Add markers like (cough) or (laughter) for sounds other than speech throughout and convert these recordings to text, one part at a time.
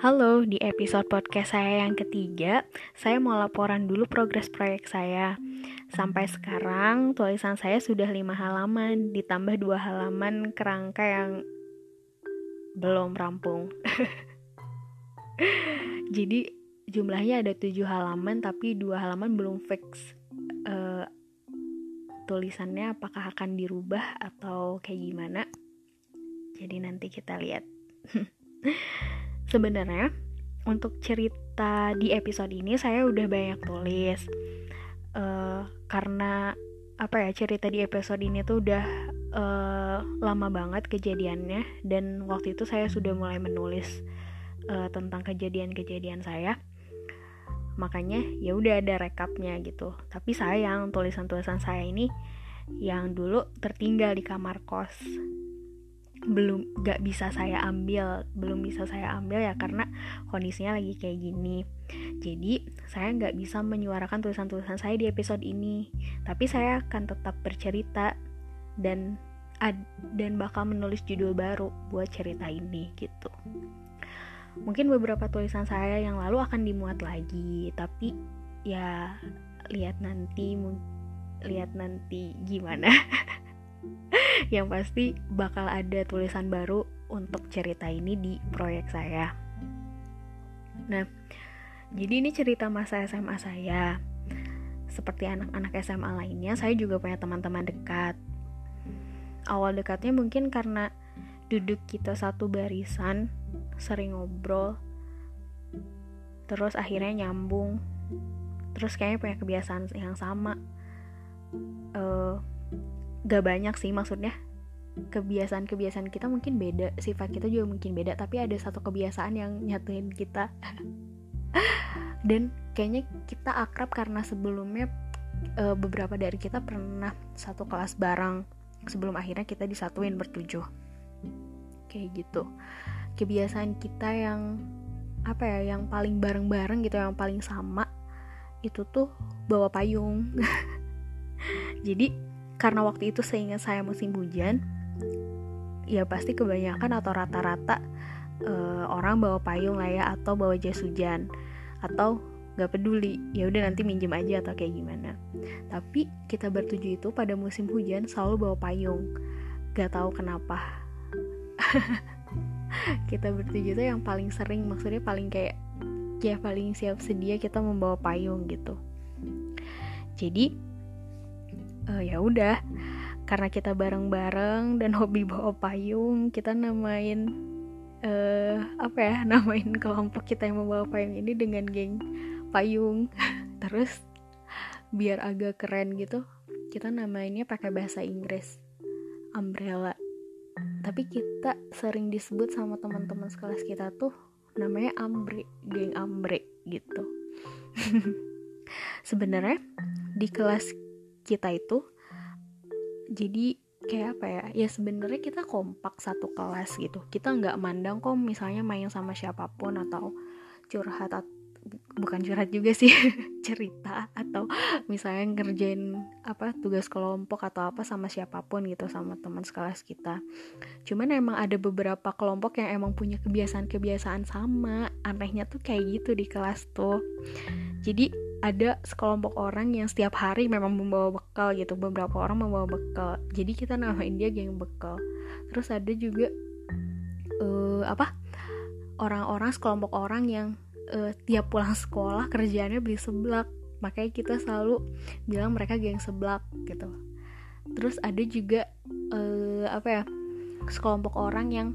Halo, di episode podcast saya yang ketiga, saya mau laporan dulu progres proyek saya. Sampai sekarang, tulisan saya sudah lima halaman, ditambah dua halaman kerangka yang belum rampung. (laughs) Jadi, jumlahnya ada tujuh halaman, tapi dua halaman belum fix. Uh, tulisannya apakah akan dirubah atau kayak gimana. Jadi nanti kita lihat. (laughs) sebenarnya untuk cerita di episode ini saya udah banyak tulis. Uh, karena apa ya cerita di episode ini tuh udah uh, lama banget kejadiannya. Dan waktu itu saya sudah mulai menulis uh, tentang kejadian-kejadian saya. Makanya ya udah ada rekapnya gitu. Tapi sayang tulisan-tulisan saya ini yang dulu tertinggal di kamar kos belum gak bisa saya ambil belum bisa saya ambil ya karena kondisinya lagi kayak gini. Jadi saya nggak bisa menyuarakan tulisan-tulisan saya di episode ini. Tapi saya akan tetap bercerita dan ad, dan bakal menulis judul baru buat cerita ini gitu. Mungkin beberapa tulisan saya yang lalu akan dimuat lagi tapi ya lihat nanti lihat nanti gimana (laughs) (laughs) yang pasti bakal ada tulisan baru untuk cerita ini di proyek saya. Nah, jadi ini cerita masa SMA saya. Seperti anak-anak SMA lainnya, saya juga punya teman-teman dekat. Awal dekatnya mungkin karena duduk kita satu barisan, sering ngobrol, terus akhirnya nyambung, terus kayaknya punya kebiasaan yang sama. Uh, gak banyak sih maksudnya. Kebiasaan-kebiasaan kita mungkin beda sifat kita juga mungkin beda tapi ada satu kebiasaan yang nyatuin kita. (laughs) Dan kayaknya kita akrab karena sebelumnya e, beberapa dari kita pernah satu kelas bareng. Sebelum akhirnya kita disatuin bertujuh. Kayak gitu. Kebiasaan kita yang apa ya yang paling bareng-bareng gitu yang paling sama itu tuh bawa payung. (laughs) Jadi karena waktu itu seingat saya musim hujan ya pasti kebanyakan atau rata-rata uh, orang bawa payung lah ya atau bawa jas hujan atau gak peduli ya udah nanti minjem aja atau kayak gimana. Tapi kita bertuju itu pada musim hujan selalu bawa payung. Gak tahu kenapa. (laughs) Kita bertuju itu yang paling sering maksudnya paling kayak ya paling siap sedia kita membawa payung gitu. Jadi uh, ya udah. Karena kita bareng-bareng dan hobi bawa payung kita namain uh, apa ya (laughs) namain kelompok kita yang membawa payung ini dengan geng payung. (laughs) Terus biar agak keren gitu kita namainnya pakai bahasa Inggris. Umbrella. Tapi kita sering disebut sama teman-teman sekelas kita tuh namanya ambre geng ambre gitu. (laughs) Sebenarnya di kelas kita itu jadi kayak apa ya ya sebenarnya kita kompak satu kelas gitu. Kita nggak mandang kok misalnya main sama siapa pun atau curhat atau bukan curhat juga sih (laughs) cerita atau misalnya ngerjain apa tugas kelompok atau apa sama siapa pun gitu sama teman sekelas kita. Cuman emang ada beberapa kelompok yang emang punya kebiasaan-kebiasaan sama anehnya tuh kayak gitu di kelas tuh. Jadi ada sekelompok orang yang setiap hari memang membawa bekal gitu. Beberapa orang membawa bekal. Jadi kita namain dia geng bekal. Terus ada juga uh, apa? Orang-orang sekelompok orang yang uh, tiap pulang sekolah kerjaannya beli seblak. Makanya kita selalu bilang mereka geng seblak gitu. Terus ada juga uh, apa ya? Sekelompok orang yang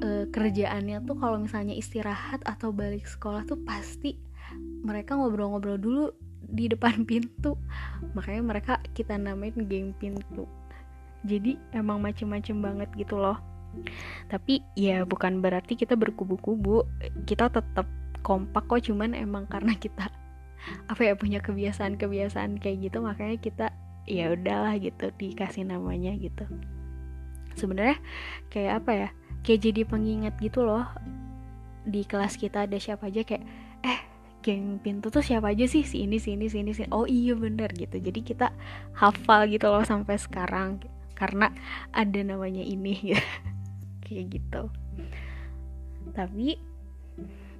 uh, kerjaannya tuh kalau misalnya istirahat atau balik sekolah tuh pasti mereka ngobrol-ngobrol dulu di depan (laughs) pintu. Makanya mereka kita namain geng pintu. Jadi emang macem-macem banget gitu loh. Tapi ya bukan berarti kita berkubu-kubu. Kita tetap kompak kok cuman emang karena kita (laughs) apa ya punya kebiasaan-kebiasaan kayak gitu makanya kita ya udahlah gitu dikasih namanya gitu. Sebenarnya kayak apa ya kayak jadi pengingat gitu loh. Di kelas kita ada siapa aja kayak eh geng pintu tuh siapa aja sih? Si ini si ini si ini si oh iya bener gitu. Jadi kita hafal gitu loh sampai sekarang karena ada namanya ini (laughs) gitu. kayak gitu. Tapi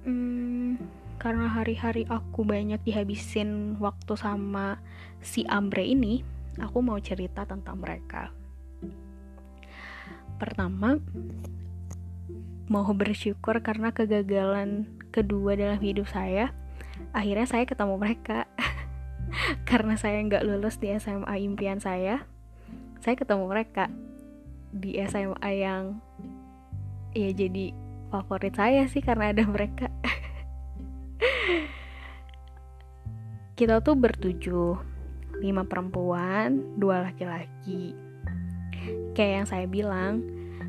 hmm, karena hari-hari aku banyak dihabisin waktu sama si Ambre ini aku mau cerita tentang mereka. Pertama mau bersyukur karena kegagalan kedua dalam hidup saya akhirnya saya ketemu mereka. (laughs) Karena saya nggak lulus di SMA impian saya saya ketemu mereka di SMA yang ya jadi favorit saya sih karena ada mereka. (laughs) Kita tuh bertujuh lima perempuan dua laki-laki. Kayak yang saya bilang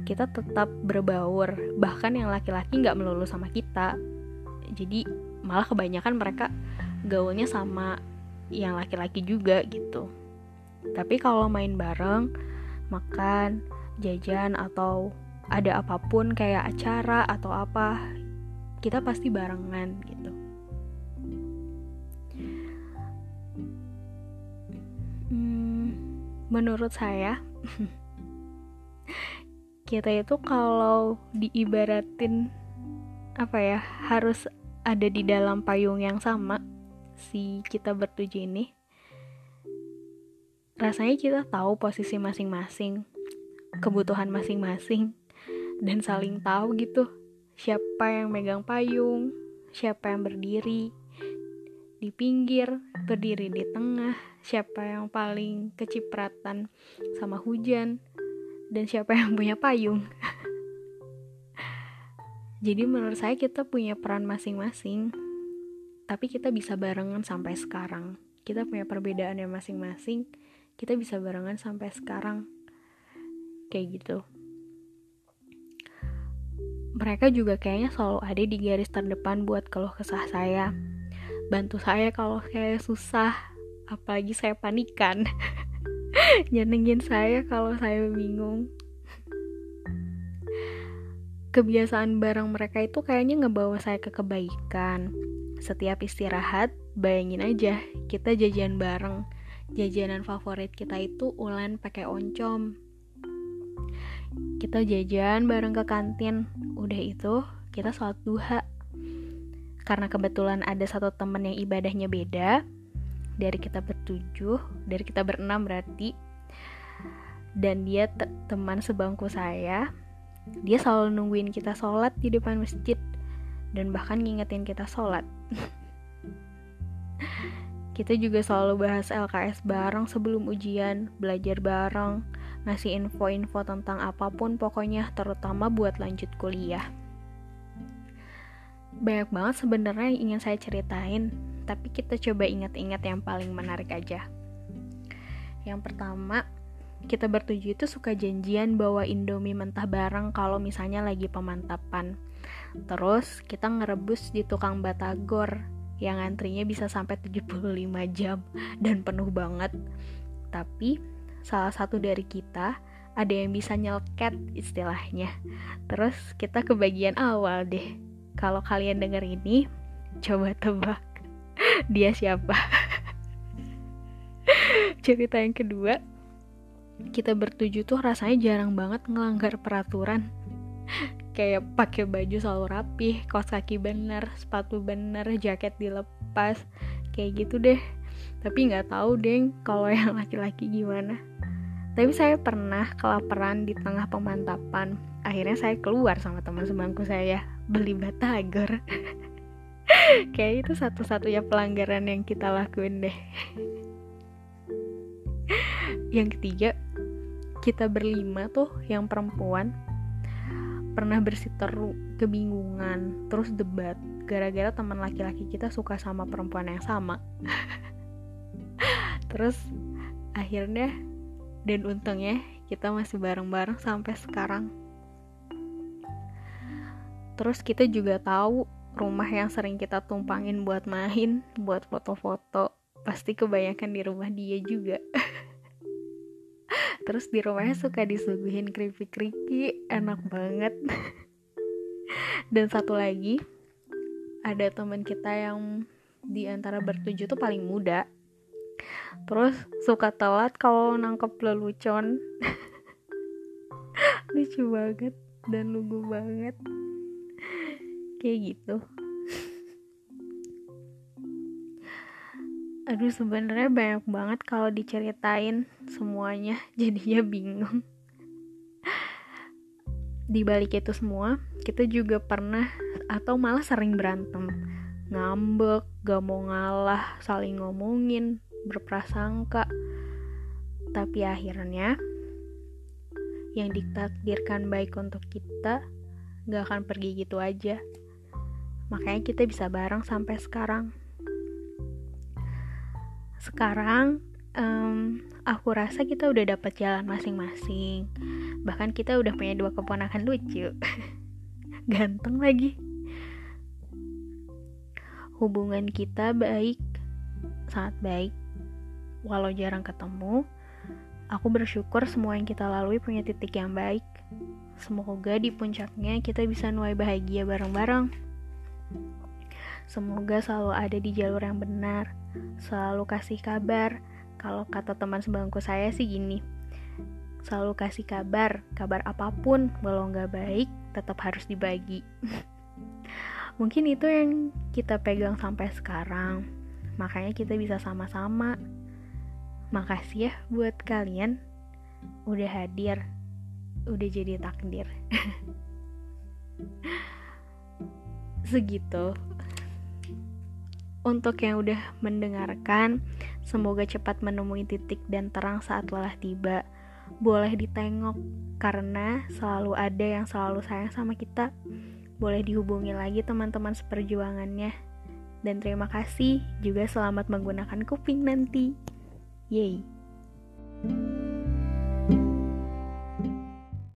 kita tetap berbaur. Bahkan yang laki-laki nggak melulu sama kita. Jadi malah kebanyakan mereka gaulnya sama yang laki-laki juga gitu. Tapi kalau main bareng makan jajan atau ada apa pun kayak acara atau apa kita pasti barengan gitu. Hmm, menurut saya (laughs) kita itu kalau diibaratin apa ya harus ada di dalam payung yang sama si kita bertujuh ini rasanya kita tahu posisi masing-masing kebutuhan masing-masing dan saling tahu gitu siapa yang megang payung siapa yang berdiri di pinggir berdiri di tengah siapa yang paling kecipratan sama hujan dan siapa yang punya payung. (laughs) Jadi menurut saya kita punya peran masing-masing, tapi kita bisa barengan sampai sekarang. Kita punya perbedaan yang masing-masing, kita bisa barengan sampai sekarang. Kayak gitu. Mereka juga kayaknya selalu ada di garis terdepan buat keluh kesah saya. Bantu saya kalau saya susah, apalagi saya panikan. (laughs) nyenengin saya kalau saya bingung kebiasaan bareng mereka itu kayaknya ngebawa saya ke kebaikan. Setiap istirahat bayangin aja kita jajan bareng. Jajanan favorit kita itu ulan pakai oncom. Kita jajan bareng ke kantin. Udah itu kita sholat duha. Karena kebetulan ada satu temen yang ibadahnya beda dari kita bertujuh dari kita berenam berarti. Dan dia te teman sebangku saya dia selalu nungguin kita sholat di depan masjid dan bahkan ngingetin kita sholat (laughs) kita juga selalu bahas LKS bareng sebelum ujian belajar bareng ngasih info-info tentang apa pun pokoknya terutama buat lanjut kuliah banyak banget sebenarnya yang ingin saya ceritain tapi kita coba ingat-ingat yang paling menarik aja. Yang pertama, kita bertujuh itu suka janjian bawa Indomie mentah bareng kalau misalnya lagi pemantapan. Terus kita ngerebus di tukang batagor yang antrinya bisa sampai 75 jam dan penuh banget. Tapi salah satu dari kita ada yang bisa nyelket istilahnya. Terus kita ke bagian awal deh. Kalau kalian denger ini, coba tebak (laughs) dia siapa (laughs) cerita yang kedua kita bertujuh tuh rasanya jarang banget ngelanggar peraturan (laughs) kayak pakai baju selalu rapi, kaos kaki bener, sepatu bener, jaket dilepas, kayak gitu deh. Tapi nggak tahu deh kalau (laughs) yang laki-laki gimana. Tapi saya pernah kelaparan di tengah pemantapan. Akhirnya saya keluar sama teman sebangku saya beli batagor. (laughs) kayak itu satu-satunya pelanggaran yang kita lakuin deh yang ketiga kita berlima tuh yang perempuan pernah bersiteru kebingungan terus debat gara-gara teman laki-laki kita suka sama perempuan yang sama (laughs) terus akhirnya dan untungnya kita masih bareng-bareng sampai sekarang terus kita juga tahu rumah yang sering kita tumpangin buat main, buat foto-foto, pasti kebanyakan di rumah dia juga. (laughs) Terus di rumahnya suka disuguhin keripik-keripik, enak banget. (laughs) Dan satu lagi, ada teman kita yang di antara bertujuh tuh paling muda. Terus suka telat kalau nangkep lelucon. (laughs) Lucu banget dan lugu banget kayak gitu aduh sebenarnya banyak banget kalau diceritain semuanya. (laughs) Jadinya bingung. Di balik itu semua kita juga pernah atau malah sering berantem. Ngambek gak mau ngalah saling ngomongin berprasangka. Tapi akhirnya yang ditakdirkan baik untuk kita gak akan pergi gitu aja. Makanya kita bisa bareng sampai sekarang sekarang um, aku rasa kita udah dapat jalan masing-masing. Bahkan kita udah punya dua keponakan lucu. (laughs) Ganteng lagi. Hubungan kita baik sangat baik. Walau jarang ketemu aku bersyukur semua yang kita lalui punya titik yang baik. Semoga di puncaknya kita bisa nuai bahagia bareng-bareng. Semoga selalu ada di jalur yang benar selalu kasih kabar. Kalau kata teman sebangku saya sih gini, selalu kasih kabar, kabar apa pun, walau nggak baik, tetap harus dibagi. (laughs) Mungkin itu yang kita pegang sampai sekarang, makanya kita bisa sama-sama. Makasih ya buat kalian udah hadir, udah jadi takdir. (laughs) Segitu untuk yang udah mendengarkan, semoga cepat menemui titik dan terang saat lelah tiba. Boleh ditengok karena selalu ada yang selalu sayang sama kita. Boleh dihubungi lagi teman-teman seperjuangannya. Dan terima kasih juga selamat menggunakan kuping nanti. Yeay. thank you